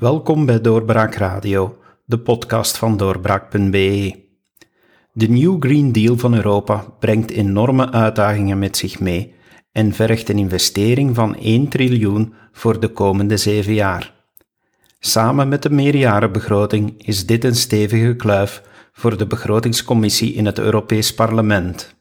Welkom bij Doorbraak Radio, de podcast van doorbraak.be. De New Green Deal van Europa brengt enorme uitdagingen met zich mee en vergt een investering van 1 triljoen voor de komende zeven jaar. Samen met de meerjarenbegroting is dit een stevige kluif voor de begrotingscommissie in het Europees Parlement.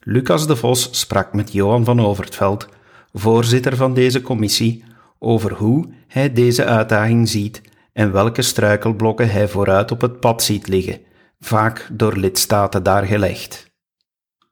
Lucas de Vos sprak met Johan van Overtveld, voorzitter van deze commissie, over hoe hij deze uitdaging ziet en welke struikelblokken hij vooruit op het pad ziet liggen, vaak door lidstaten daar gelegd.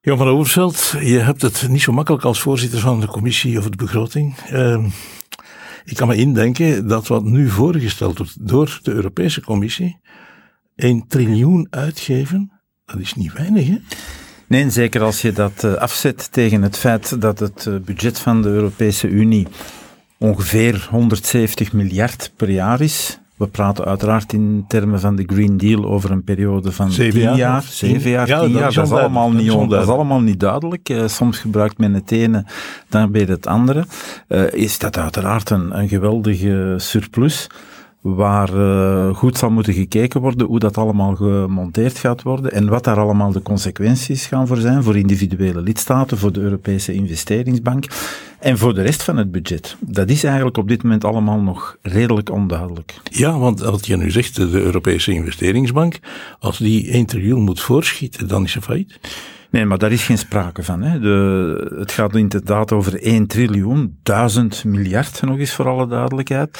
Jan van Overveld, je hebt het niet zo makkelijk als voorzitter van de commissie over de begroting. Uh, ik kan me indenken dat wat nu voorgesteld wordt door de Europese Commissie, 1 triljoen uitgeven, dat is niet weinig hè? Nee, zeker als je dat uh, afzet tegen het feit dat het uh, budget van de Europese Unie ongeveer 170 miljard per jaar is. We praten uiteraard in termen van de Green Deal over een periode van zeven 10 jaar, jaar, zeven jaar, ja, tien jaar. Dat is, allemaal niet, dat is, dat is allemaal niet duidelijk. Uh, soms gebruikt men het ene, dan weer het andere. Uh, is dat uiteraard een, een geweldige surplus waar uh, goed zal moeten gekeken worden hoe dat allemaal gemonteerd gaat worden en wat daar allemaal de consequenties gaan voor zijn voor individuele lidstaten, voor de Europese investeringsbank en voor de rest van het budget. Dat is eigenlijk op dit moment allemaal nog redelijk onduidelijk. Ja, want wat je nu zegt, de Europese investeringsbank, als die 1 triljoen moet voorschieten, dan is ze failliet. Nee, maar daar is geen sprake van. Hè. De, het gaat inderdaad over 1 triljoen, 1000 miljard nog eens voor alle duidelijkheid.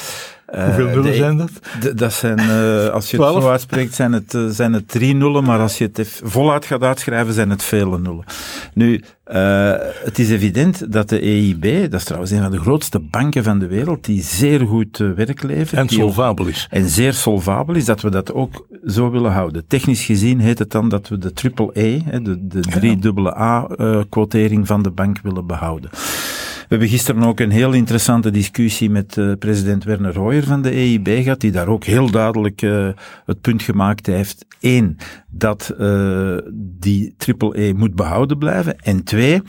Hoeveel nullen uh, de, zijn dat? De, dat zijn, uh, als je het zo uitspreekt, zijn het, uh, zijn het drie nullen, maar als je het voluit gaat uitschrijven, zijn het vele nullen. Nu, het is evident dat de EIB, dat is trouwens een van de grootste banken van de wereld, die zeer goed werk levert. En solvabel is. En zeer solvabel is, dat we dat ook zo willen houden. Technisch gezien heet het dan dat we de triple E, de, de drie dubbele A-quotering van de bank willen behouden. We hebben gisteren ook een heel interessante discussie met uh, president Werner Hoyer van de EIB gehad, die daar ook heel duidelijk uh, het punt gemaakt heeft. Eén, dat uh, die triple E moet behouden blijven. En twee,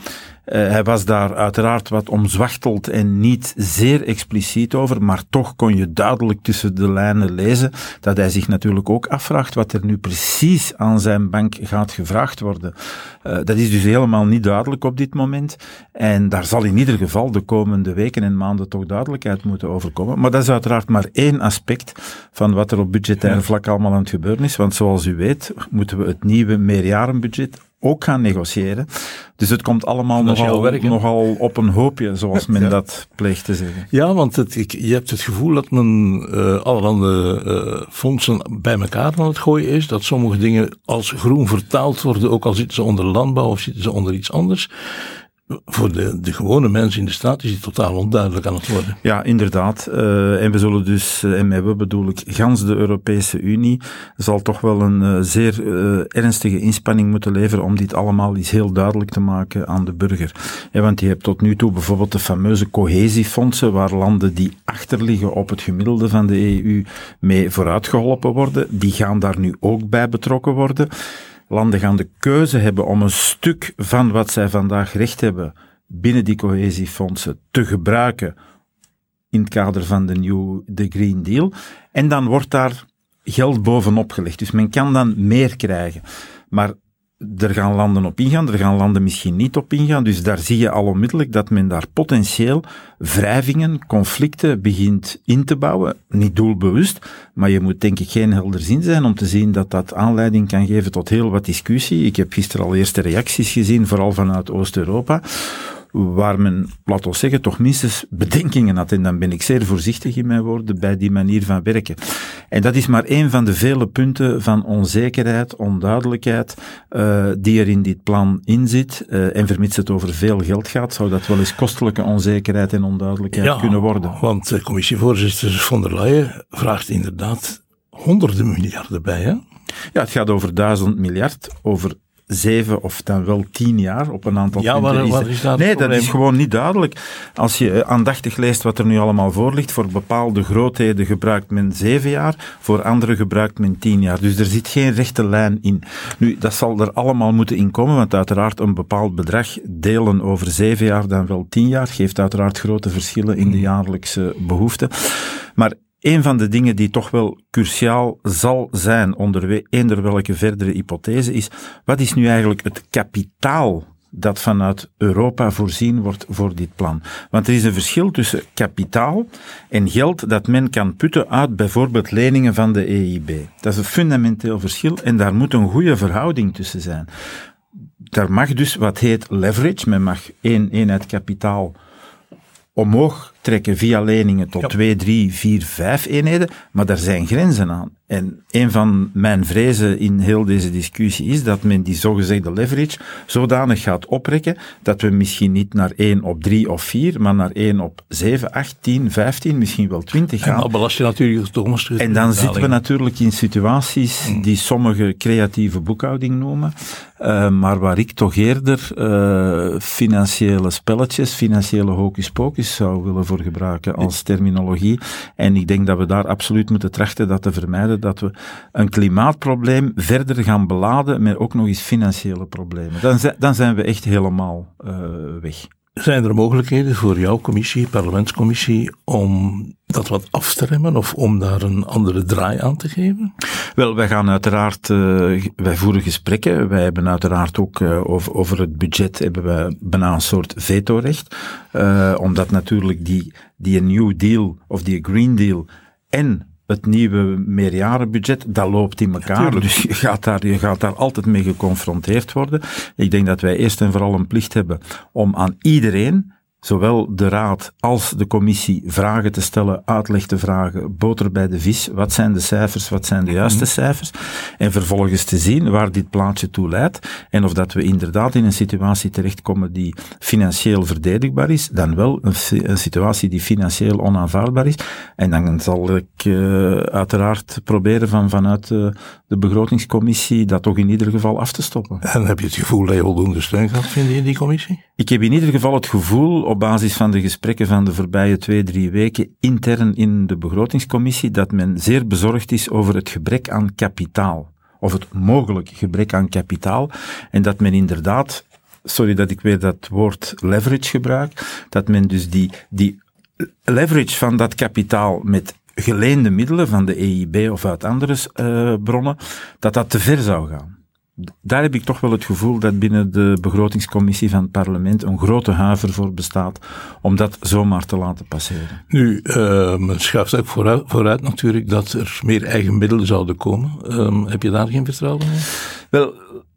uh, hij was daar uiteraard wat omzwachteld en niet zeer expliciet over, maar toch kon je duidelijk tussen de lijnen lezen dat hij zich natuurlijk ook afvraagt wat er nu precies aan zijn bank gaat gevraagd worden. Uh, dat is dus helemaal niet duidelijk op dit moment. En daar zal in ieder geval de komende weken en maanden toch duidelijkheid moeten overkomen. Maar dat is uiteraard maar één aspect van wat er op budgetair vlak allemaal aan het gebeuren is. Want zoals u weet, moeten we het nieuwe meerjarenbudget ook gaan negociëren. Dus het komt allemaal nogal, nogal op een hoopje, zoals men ja. dat pleegt te zeggen. Ja, want het, ik, je hebt het gevoel dat men uh, allerhande uh, fondsen bij elkaar aan het gooien is. Dat sommige dingen als groen vertaald worden, ook al zitten ze onder landbouw of zitten ze onder iets anders voor de, de gewone mensen in de straat is die totaal onduidelijk aan het worden. Ja, inderdaad. Uh, en we zullen dus, uh, en we bedoel ik, gans de Europese Unie zal toch wel een uh, zeer ernstige inspanning moeten leveren om dit allemaal eens heel duidelijk te maken aan de burger. Want je hebt tot nu toe bijvoorbeeld de fameuze cohesiefondsen, waar landen die achterliggen op het gemiddelde van de EU mee vooruitgeholpen worden. Die gaan daar nu ook bij betrokken worden. Landen gaan de keuze hebben om een stuk van wat zij vandaag recht hebben binnen die cohesiefondsen te gebruiken in het kader van de, new, de Green Deal. En dan wordt daar geld bovenop gelegd. Dus men kan dan meer krijgen. Maar er gaan landen op ingaan, er gaan landen misschien niet op ingaan. Dus daar zie je al onmiddellijk dat men daar potentieel wrijvingen, conflicten begint in te bouwen. Niet doelbewust, maar je moet denk ik geen helder zin zijn om te zien dat dat aanleiding kan geven tot heel wat discussie. Ik heb gisteren al eerste reacties gezien, vooral vanuit Oost-Europa waar men, laat ons zeggen, toch minstens bedenkingen had. En dan ben ik zeer voorzichtig in mijn woorden bij die manier van werken. En dat is maar een van de vele punten van onzekerheid, onduidelijkheid, uh, die er in dit plan in zit. Uh, en vermits het over veel geld gaat, zou dat wel eens kostelijke onzekerheid en onduidelijkheid ja, kunnen worden. Want de commissievoorzitter von der Leyen vraagt inderdaad honderden miljarden bij, hè? Ja, het gaat over duizend miljard, over zeven of dan wel tien jaar op een aantal ja, punten. Is dat Nee, dat is gewoon niet duidelijk. Als je aandachtig leest wat er nu allemaal voor ligt, voor bepaalde grootheden gebruikt men zeven jaar, voor andere gebruikt men tien jaar. Dus er zit geen rechte lijn in. Nu, dat zal er allemaal moeten inkomen, want uiteraard een bepaald bedrag delen over zeven jaar dan wel tien jaar geeft uiteraard grote verschillen in de jaarlijkse behoeften. Maar een van de dingen die toch wel cruciaal zal zijn onder eender welke verdere hypothese is, wat is nu eigenlijk het kapitaal dat vanuit Europa voorzien wordt voor dit plan. Want er is een verschil tussen kapitaal en geld dat men kan putten uit bijvoorbeeld leningen van de EIB. Dat is een fundamenteel verschil en daar moet een goede verhouding tussen zijn. Daar mag dus wat heet leverage, men mag één eenheid kapitaal omhoog trekken via leningen tot 2, 3, 4, 5 eenheden, maar daar zijn grenzen aan. En een van mijn vrezen in heel deze discussie is dat men die zogezegde leverage zodanig gaat oprekken dat we misschien niet naar 1 op 3 of 4, maar naar 1 op 7, 8, 10, 15, misschien wel 20 gaan. En dan belast je natuurlijk Thomas. En dan zitten we natuurlijk in situaties mm. die sommige creatieve boekhouding noemen, uh, maar waar ik toch eerder uh, financiële spelletjes, financiële hocus pocus zou willen gebruiken als terminologie. En ik denk dat we daar absoluut moeten trachten dat te vermijden dat we een klimaatprobleem verder gaan beladen met ook nog eens financiële problemen. Dan, zijn we echt helemaal uh, weg. Zijn er mogelijkheden voor jouw commissie, parlementscommissie, om dat wat af te remmen of om daar een andere draai aan te geven? Wel, wij gaan uiteraard, uh, wij voeren gesprekken. Wij hebben uiteraard ook uh, over, het budget hebben we bijna een soort vetorecht. Uh, omdat natuurlijk die, die New Deal of die Green Deal en het nieuwe meerjarenbudget, dat loopt in elkaar. dus je gaat, daar, je gaat daar altijd mee geconfronteerd worden. Ik denk dat wij eerst en vooral een plicht hebben om aan iedereen zowel de Raad als de commissie vragen te stellen, uitleg te vragen, boter bij de vis. Wat zijn de cijfers, wat zijn de juiste mhm. cijfers? En vervolgens te zien waar dit plaatje toe leidt en of dat we inderdaad in een situatie terechtkomen die financieel verdedigbaar is, dan wel een, een situatie die financieel onaanvaardbaar is. En dan zal ik uh, uiteraard proberen van vanuit uh, de begrotingscommissie dat toch in ieder geval af te stoppen. En heb je het gevoel dat je voldoende steun gaat vinden in die commissie? Ik heb in ieder geval het gevoel op basis van de gesprekken van de voorbije twee, drie weken intern in de begrotingscommissie dat men zeer bezorgd is over het gebrek aan kapitaal. Of het mogelijk gebrek aan kapitaal. En dat men inderdaad, sorry dat ik weer dat woord leverage gebruik, dat men dus die, die leverage van dat kapitaal met geleende middelen van de EIB of uit andere uh, bronnen, dat dat te ver zou gaan daar heb ik toch wel het gevoel dat binnen de begrotingscommissie van het parlement een grote huiver voor bestaat om dat zomaar te laten passeren. Nu, uh, men schuift ook vooruit, vooruit, natuurlijk dat er meer eigen middelen zouden komen. Uh, heb je daar geen vertrouwen in? Wel,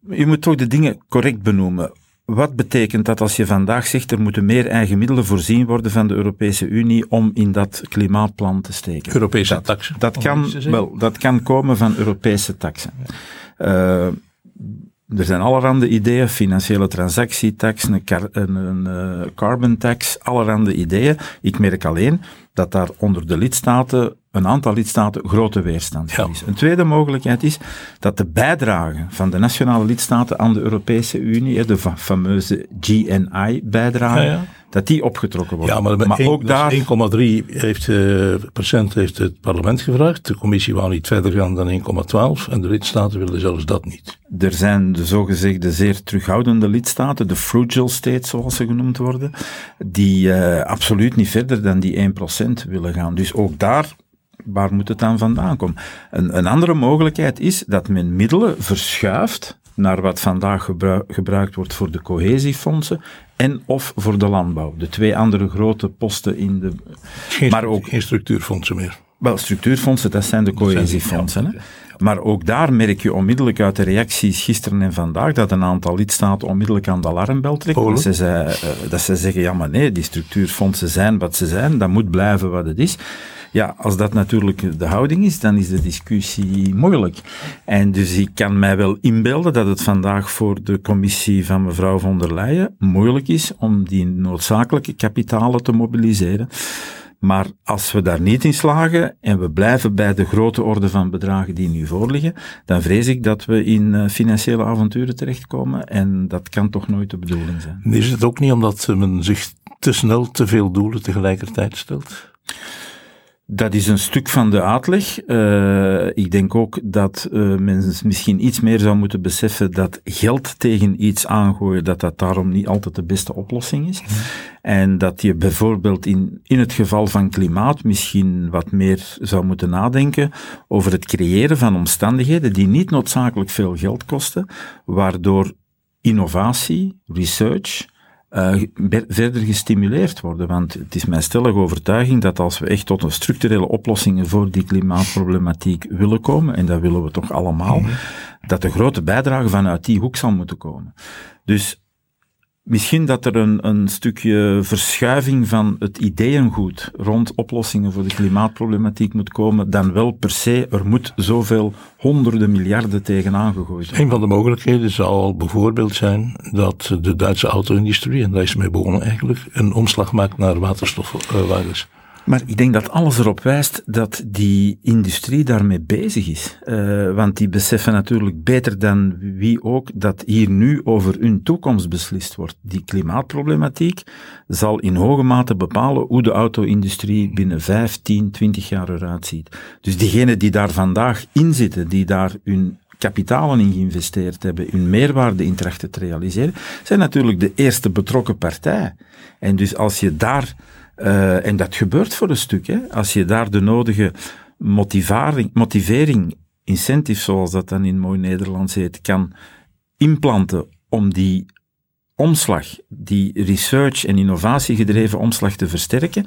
je moet toch de dingen correct benoemen. Wat betekent dat als je vandaag zegt er moeten meer eigen middelen voorzien worden van de Europese Unie om in dat klimaatplan te steken? Europese dat, taxen. Dat kan, wel, dat kan komen van Europese taxen. Uh, er zijn allerhande ideeën, financiële transactietax, een, een, een uh, carbon tax, allerhande ideeën. Ik merk alleen dat daar onder de lidstaten, een aantal lidstaten, grote weerstand ja. is. Een tweede mogelijkheid is dat de bijdrage van de nationale lidstaten aan de Europese Unie, de fameuze GNI-bijdrage, ja, dat die opgetrokken worden. Ja, maar, maar ook daar... 1,3 heeft, uh, procent heeft het parlement gevraagd. De commissie wou niet verder gaan dan 1,12 en de lidstaten willen zelfs dat niet. Er zijn de zogezegde zeer terughoudende lidstaten, de frugal states zoals ze genoemd worden, die uh, absoluut niet verder dan die 1% willen gaan. Dus ook daar waar moet het dan vandaan komen? Een, een andere mogelijkheid is dat men middelen verschuift naar wat vandaag gebruikt wordt voor de cohesiefondsen en of voor de landbouw. De twee andere grote posten in de... Geen, maar ook, geen structuurfondsen meer. Wel, structuurfondsen, dat zijn de cohesiefondsen. Maar ook daar merk je onmiddellijk uit de reacties gisteren en vandaag dat een aantal lidstaten onmiddellijk aan de alarmbel trekken. Dat ze, zei, uh, dat ze zeggen, ja maar nee, die structuurfondsen zijn wat ze zijn, dat moet blijven wat het is. Ja, als dat natuurlijk de houding is, dan is de discussie moeilijk. En dus ik kan mij wel inbeelden dat het vandaag voor de commissie van mevrouw von der Leyen moeilijk is om die noodzakelijke kapitalen te mobiliseren. Maar als we daar niet in slagen en we blijven bij de grote orde van bedragen die nu voorliggen, dan vrees ik dat we in uh, financiële avonturen terechtkomen en dat kan toch nooit de bedoeling zijn. Is het ook niet omdat men zich te snel te veel doelen tegelijkertijd stelt? Dat is een stuk van de uitleg. Uh, ik denk ook dat uh, men misschien iets meer zou moeten beseffen dat geld tegen iets aangooien, dat dat daarom niet altijd de beste oplossing is. En dat je bijvoorbeeld in, in het geval van klimaat misschien wat meer zou moeten nadenken over het creëren van omstandigheden die niet noodzakelijk veel geld kosten, waardoor innovatie, research, uh, verder gestimuleerd worden. Want het is mijn stellige overtuiging dat als we echt tot een structurele oplossingen voor die klimaatproblematiek willen komen, en dat willen we toch allemaal, mhm. dat de grote bijdrage vanuit die hoek zal moeten komen. Dus Misschien dat er een, een stukje verschuiving van het ideeëngoed rond oplossingen voor de klimaatproblematiek moet komen, dan wel per se er moet zoveel honderden miljarden tegenaan gegooid worden. Een van de mogelijkheden zou bijvoorbeeld zijn dat de Duitse auto-industrie, en daar is mee begonnen eigenlijk, een omslag maakt naar waterstofwagens. Maar ik denk dat alles erop wijst dat die industrie daarmee bezig is. Uh, want die beseffen natuurlijk beter dan wie ook dat hier nu over hun toekomst beslist wordt. Die klimaatproblematiek zal in hoge mate bepalen hoe de auto-industrie binnen 5, 10, 20 jaar eruit ziet. Dus diegenen die daar vandaag in zitten, die daar hun kapitalen in geïnvesteerd hebben, hun meerwaarde in trachten te realiseren, zijn natuurlijk de eerste betrokken partij. En dus als je daar uh, en dat gebeurt voor een stuk. Hè. Als je daar de nodige motivering, motivering, incentive, zoals dat dan in mooi Nederlands heet, kan implanten om die omslag, die research- en innovatiegedreven omslag te versterken,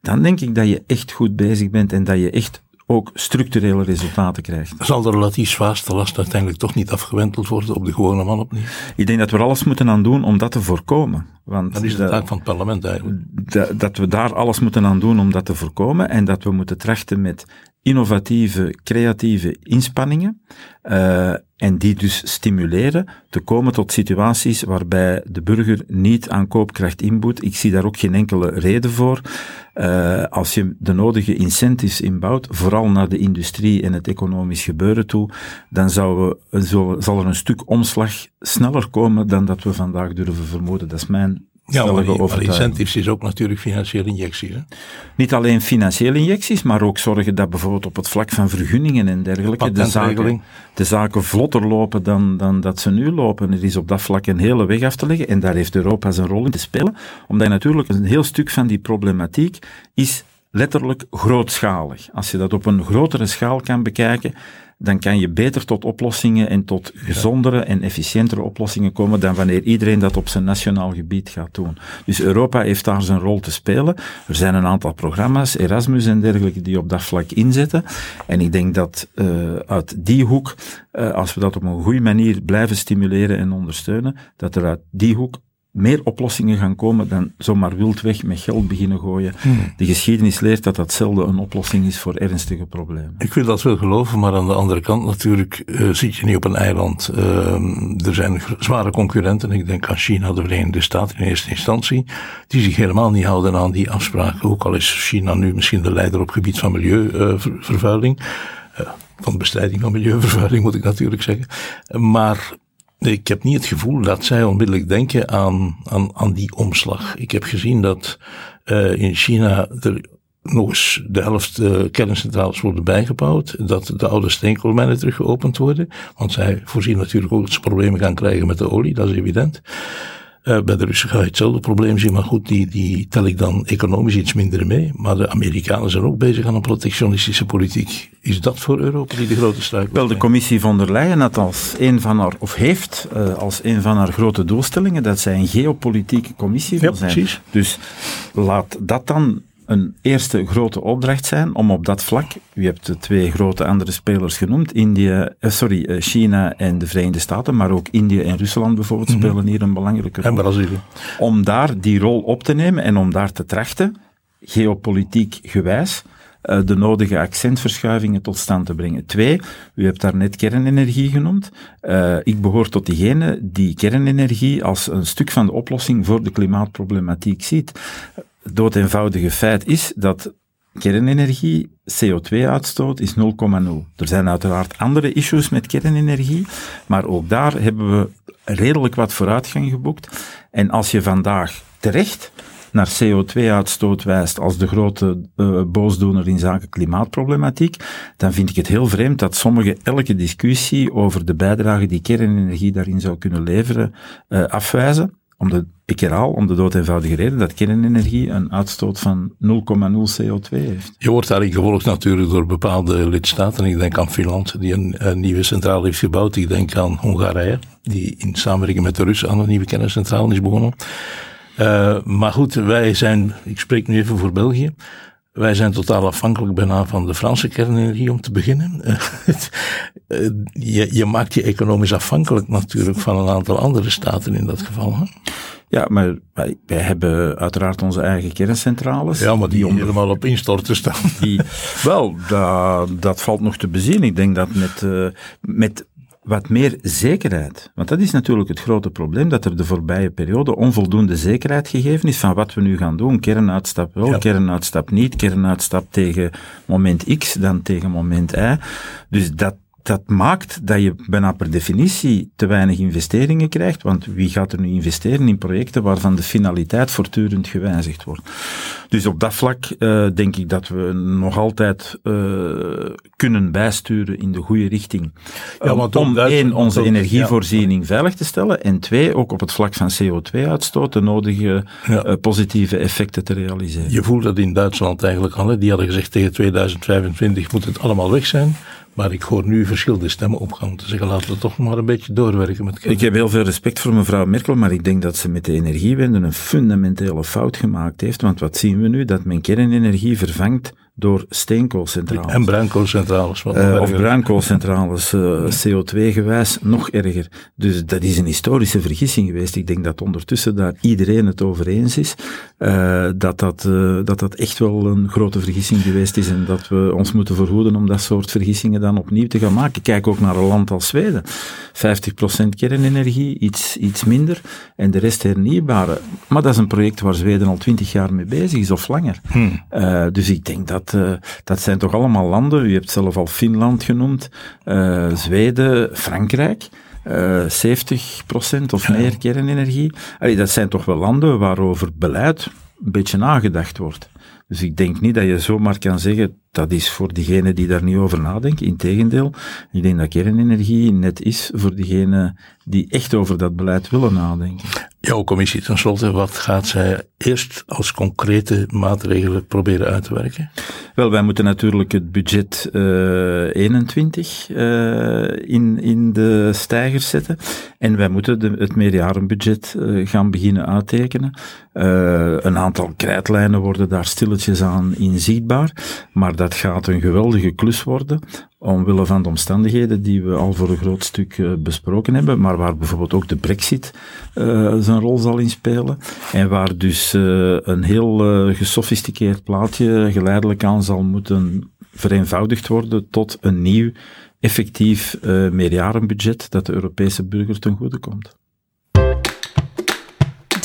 dan denk ik dat je echt goed bezig bent en dat je echt ook structurele resultaten krijgt. Zal de relatief zwaarste last uiteindelijk toch niet afgewenteld worden op de gewone man opnieuw? Ik denk dat we er alles moeten aan doen om dat te voorkomen. Want dat is de taak van het parlement eigenlijk. Dat we daar alles moeten aan doen om dat te voorkomen en dat we moeten trachten met innovatieve, creatieve inspanningen uh, en die dus stimuleren te komen tot situaties waarbij de burger niet aan koopkracht inboet. Ik zie daar ook geen enkele reden voor. Uh, als je de nodige incentives inbouwt, vooral naar de industrie en het economisch gebeuren toe, dan zou we, zal er een stuk omslag sneller komen dan dat we vandaag durven vermoeden. Dat is mijn ja, maar, die, incentives is ook natuurlijk financiële injecties. Hè? Niet alleen financiële injecties, maar ook zorgen dat bijvoorbeeld op het vlak van vergunningen en dergelijke de zaken, de zaken vlotter lopen dan, dan dat ze nu lopen. Er is op dat vlak een hele weg af te leggen en daar heeft Europa zijn rol in te spelen, omdat natuurlijk een heel stuk van die problematiek is letterlijk grootschalig. Als je dat op een grotere schaal kan bekijken, dan kan je beter tot oplossingen en tot gezondere en efficiëntere oplossingen komen dan wanneer iedereen dat op zijn nationaal gebied gaat doen. Dus Europa heeft daar zijn rol te spelen. Er zijn een aantal programma's, Erasmus en dergelijke, die op dat vlak inzetten. En ik denk dat uh, uit die hoek, uh, als we dat op een goede manier blijven stimuleren en ondersteunen, dat er uit die hoek meer oplossingen gaan komen dan zomaar wildweg met geld beginnen gooien. Hmm. De geschiedenis leert dat dat zelden een oplossing is voor ernstige problemen. Ik wil dat wel geloven, maar aan de andere kant natuurlijk uh, zit je niet op een eiland. Uh, er zijn zware concurrenten, ik denk aan China, de Verenigde Staten in eerste instantie, die zich helemaal niet houden aan die afspraken. Ook al is China nu misschien de leider op het gebied van milieuvervuiling. Uh, van bestrijding van milieuvervuiling moet ik natuurlijk zeggen. Maar ik heb niet het gevoel dat zij onmiddellijk denken aan, aan, aan die omslag. Ik heb gezien dat uh, in China er nog eens de helft uh, kerncentrales worden bijgebouwd. Dat de oude steenkoolmijnen terug geopend worden. Want zij voorzien natuurlijk ook dat ze problemen gaan krijgen met de olie, dat is evident. Uh, bij de Russen ga je hetzelfde probleem zien, maar goed, die, die tel ik dan economisch iets minder mee. Maar de Amerikanen zijn ook bezig aan een protectionistische politiek. Is dat voor Europa die de grote struikel Wel, de commissie von der Leyen had als een van haar, of heeft uh, als een van haar grote doelstellingen dat zij een geopolitieke commissie wil ja, zijn. Precies. Dus laat dat dan een eerste grote opdracht zijn om op dat vlak, u hebt de twee grote andere spelers genoemd, India, eh, sorry, eh, China en de Verenigde Staten, maar ook India en Rusland bijvoorbeeld mhm. spelen hier een belangrijke rol. En Brazilië. Om daar die rol op te nemen en om daar te trachten, geopolitiek gewijs, uh, de nodige accentverschuivingen tot stand te brengen. Twee, u hebt daar net kernenergie genoemd. Uh, ik behoor tot diegenen die kernenergie als een stuk van de oplossing voor de klimaatproblematiek ziet dood eenvoudige feit is dat kernenergie, CO2-uitstoot is 0,0. Er zijn uiteraard andere issues met kernenergie, maar ook daar hebben we redelijk wat vooruitgang geboekt. En als je vandaag terecht naar CO2-uitstoot wijst als de grote uh, boosdoener in zaken klimaatproblematiek, dan vind ik het heel vreemd dat sommigen elke discussie over de bijdrage die kernenergie daarin zou kunnen leveren uh, afwijzen om de, ik herhaal, om de dood eenvoudige reden dat kernenergie een uitstoot van 0,0 CO2 heeft. Je wordt daarin gevolgd natuurlijk door bepaalde lidstaten. Ik denk aan Finland, die een, nieuwe centrale heeft gebouwd. Ik denk aan Hongarije, die in samenwerking met de Russen aan een nieuwe kerncentrale is begonnen. Uh, maar goed, wij zijn, ik spreek nu even voor België. Wij zijn totaal afhankelijk bijna van de Franse kernenergie om te beginnen. Eh, je, je, maakt je economisch afhankelijk natuurlijk van een aantal andere staten in dat geval. Hè? Ja, maar wij, wij, hebben uiteraard onze eigen kerncentrales. Ja, maar die, die helemaal op instorten staan. Die, wel, dat, dat valt nog te bezien. Ik denk dat met, uh, met wat meer zekerheid. Want dat is natuurlijk het grote probleem, dat er de voorbije periode onvoldoende zekerheid gegeven is van wat we nu gaan doen. Kernuitstap wel, ja. kernuitstap niet, kernuitstap tegen moment X, dan tegen moment Y. Dus dat, dat maakt dat je bijna per definitie te weinig investeringen krijgt, want wie gaat er nu investeren in projecten waarvan de finaliteit voortdurend gewijzigd wordt? Dus op dat vlak uh, denk ik dat we nog altijd uh, kunnen bijsturen in de goede richting. Ja, uh, om één, onze energievoorziening ja. veilig te stellen en twee, ook op het vlak van CO2-uitstoot de nodige ja. positieve effecten te realiseren. Je voelt dat in Duitsland eigenlijk al, die hadden gezegd tegen 2025 moet het allemaal weg zijn. Maar ik hoor nu verschillende stemmen opgaan te zeggen, laten we toch maar een beetje doorwerken met Ik heb heel veel respect voor mevrouw Merkel, maar ik denk dat ze met de energiewende een fundamentele fout gemaakt heeft. Want wat zien we nu? Dat men kernenergie vervangt door steenkoolcentrales. En bruinkoolcentrales. Uh, of bruinkoolcentrales, uh, CO2-gewijs, nog erger. Dus dat is een historische vergissing geweest. Ik denk dat ondertussen daar iedereen het over eens is, uh, dat, dat, dat dat echt wel een grote vergissing geweest is en dat we ons moeten verhoeden om dat soort vergissingen dan opnieuw te gaan maken. Kijk ook naar een land als Zweden. 50% kernenergie, iets, iets minder, en de rest hernieuwbare. Maar dat is een project waar Zweden al 20 jaar mee bezig is, of langer. Hmm. dus ik denk dat dat, uh, dat zijn toch allemaal landen, u hebt zelf al Finland genoemd, uh, Zweden, Frankrijk. Uh, 70% of meer kernenergie. Allee, dat zijn toch wel landen waarover beleid een beetje nagedacht wordt. Dus ik denk niet dat je zomaar kan zeggen, dat is voor diegenen die daar niet over nadenken. Integendeel, ik denk dat kernenergie net is voor diegenen die echt over dat beleid willen nadenken. Jouw commissie tenslotte, wat gaat zij eerst als concrete maatregelen proberen uit te werken? Wel, wij moeten natuurlijk het budget uh, 21 uh, in, in de stijgers zetten. En wij moeten de, het meerjarenbudget uh, gaan beginnen uittekenen. Uh, een aantal krijtlijnen worden daar stilletjes aan inzichtbaar. Maar dat gaat een geweldige klus worden omwille van de omstandigheden die we al voor een groot stuk uh, besproken hebben, maar waar bijvoorbeeld ook de brexit uh, zijn rol zal inspelen en waar dus een heel gesofisticeerd plaatje geleidelijk aan zal moeten vereenvoudigd worden tot een nieuw, effectief meerjarenbudget dat de Europese burger ten goede komt.